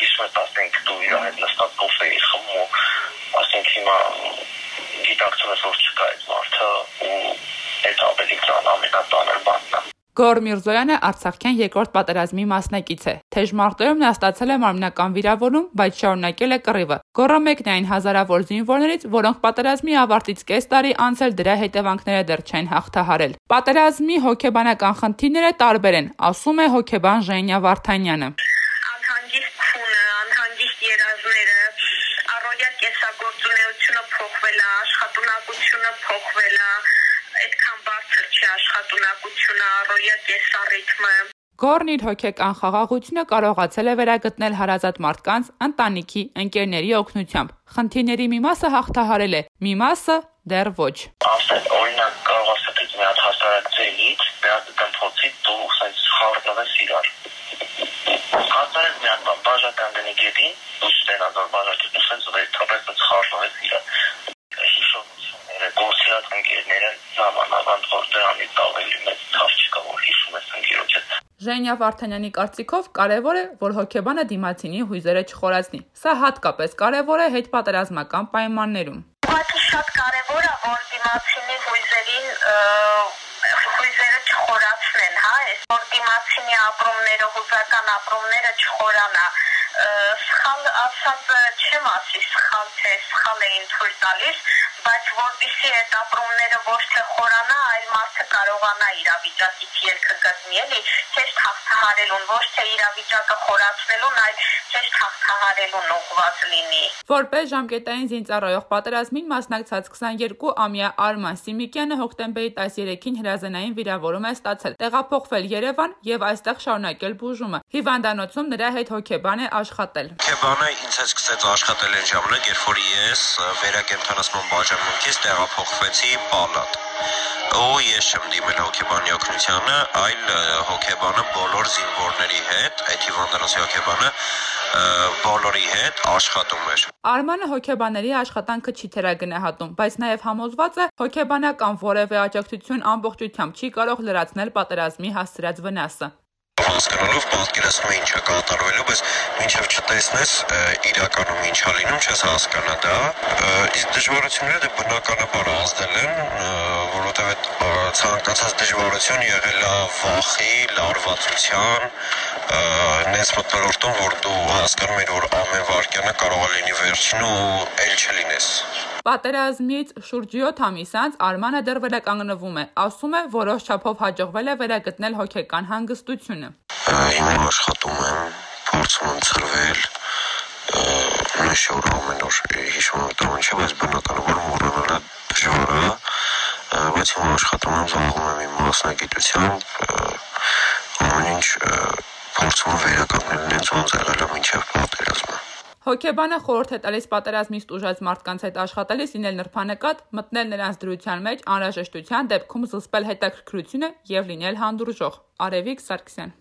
հիշում ես ասենք դու իր հետ նստած կոֆե էիր խմում ու ասենք հիմա գիտակցում ես որ չկա այդ մարդը ու այդ ավելի ծան ամենատանր բանն է Գոր Միրզոյանը Արցախյան երկրորդ պատերազմի մասնակից է։ Թեժ մարտերում նա ստացել է մարմնական վիրավորում, բայց շարունակել է կռիվը։ Գորը մեկն է այն հազարավոր զինվորներից, որոնք պատերազմի ավարտից կես տարի անց էլ դրա հետևանքները դեռ չեն հաղթահարել։ Պատերազմի հոգեբանական խնդիրները տարբեր են, ասում է հոգեբան Ժենյա Վարդանյանը։ անհանգիստ երազները, առօրյա կեսագործունեությունը փոխվել է, աշխատունակությունը փոխվել է, այդքան բարձր չի աշխատունակությունը, առօրյա կեսառիթմը։ Գորն իր հոգեկան խաղաղությունը կարողացել է վերագտնել հարազատ մարդկանց, ընտանիքի, ընկերների օգնությամբ։ Խնդիրների մի մասը հաղթահարել է, մի մասը դեռ ոչ։ Ասել օրինակ կարող ասած մի հատ հասարակցելից, մի հատ դմփոցից դու ասած խառնվես իրար։ Հասարակ մի հատ բաժական դնի գետին, դու ստենադ որ բաժակի դու ասած վեր թափես խառնվես իրար գործի հետ ընկերները նամանավանդ որ դրանից ավելի մեծ թավ չկա որ հիշում ես ընկերոջ հետ Ժենյա Վարդանյանի կարծիքով կարևոր է, որ հոգեբանը դիմացինի հույզերը չխորացնի։ Սա հատկապես կարևոր է հետպատերազմական պայմաններում։ Ուղղակի շատ կարևոր է, որ դիմացինի հույզերին հույզերը չխորացնեն, հա, այս որ դիմացինի ապրումները, հուզական ապրումները չխորանա սխալ ասած չեմ ասի սխալ թե սխալ էին թույլ տալիս, բայց որpիսի այդ ապրումները ոչ թե խորանա, այլ մարդը կարողանա իրավիճակից ելքը գտնի, էլի, ճիշտ հաղթահարելուն, ոչ թե իրավիճակը խորացնելուն, այլ ճիշտ հաղթահարելուն ուղղված լինի։ Որպես ժամկետային զինծառայող պատերազմին մասնակցած 22-ամյա Արման Սիմիկյանը հոկտեմբերի 13-ին հրազենային վիրավորում է ստացել, տեղափոխվել Երևան եւ այստեղ շարունակել բուժումը։ Հիվանդանոցում նրա հետ հոգեբան է աշխատել։ Հոգեբանը ինձ հետ սկսեց աշխատել այն ժամանակ, երբ որ ես վերակենդանացման բաժանմունքից տեղափոխվեցի պալատ ու ես չեմ դիմել հոգեբանի օգնությանը, այլ հոգեբանը բոլոր զինվորների հետ, այդ հիվանդանոցի հոգեբանը բոլորի հետ աշխատում էր։ Արմանը հոգեբաների աշխատանքը չի թերագնահատում, բայց նաև համոզված է հոգեբանական որևէ աջակցություն ամբողջությամբ չի կարող լրացնել պատերազմի հասցրած վնասը հասկանալով պատկերացնում է կատարվելու, բայց մինչև չտեսնես իրականում ինչա լինում, չես հասկանա դա։ Իսկ դժվարությունները դե բնականաբար ազդել են, որովհետև այդ ցանկացած դժվարություն եղել է վախի, լարվածության, նես մտնոլորտում, որ դու հասկանում ես, որ ամեն վարքյանը կարող է լինի վերջին ու ել չլինես։ Պատերազմից շուրջ 7 ամիս անց Արմանը դեռ վերականգնվում է, ասում է, որոշ չափով հաջողվել է վերագտնել հոգեկան հանգստությունը։ Հիմա աշխատում եմ, փորձում եմ ծրվել, նշոր ամեն օր հիշում եմ դա ինչ է, բայց բնականաբար մոռանալը դժվար է, բայց հիմա աշխատում եմ, զբաղվում եմ իմ մասնագիտությամբ, ամեն ինչ փորձում եմ վերականգնել ինձ ոնց եղել է մինչև պատերազմը։ Հոգեբանը խորհուրդ է տալիս պատերազմից տուժած մարդկանց հետ աշխատելիս լինել նրբանկատ, մտնել նրանց դրության մեջ, անհրաժեշտության դեպքում զսպել հետաքրքրությունը եւ լինել հանդուրժող։ Արևիկ Սարգսյան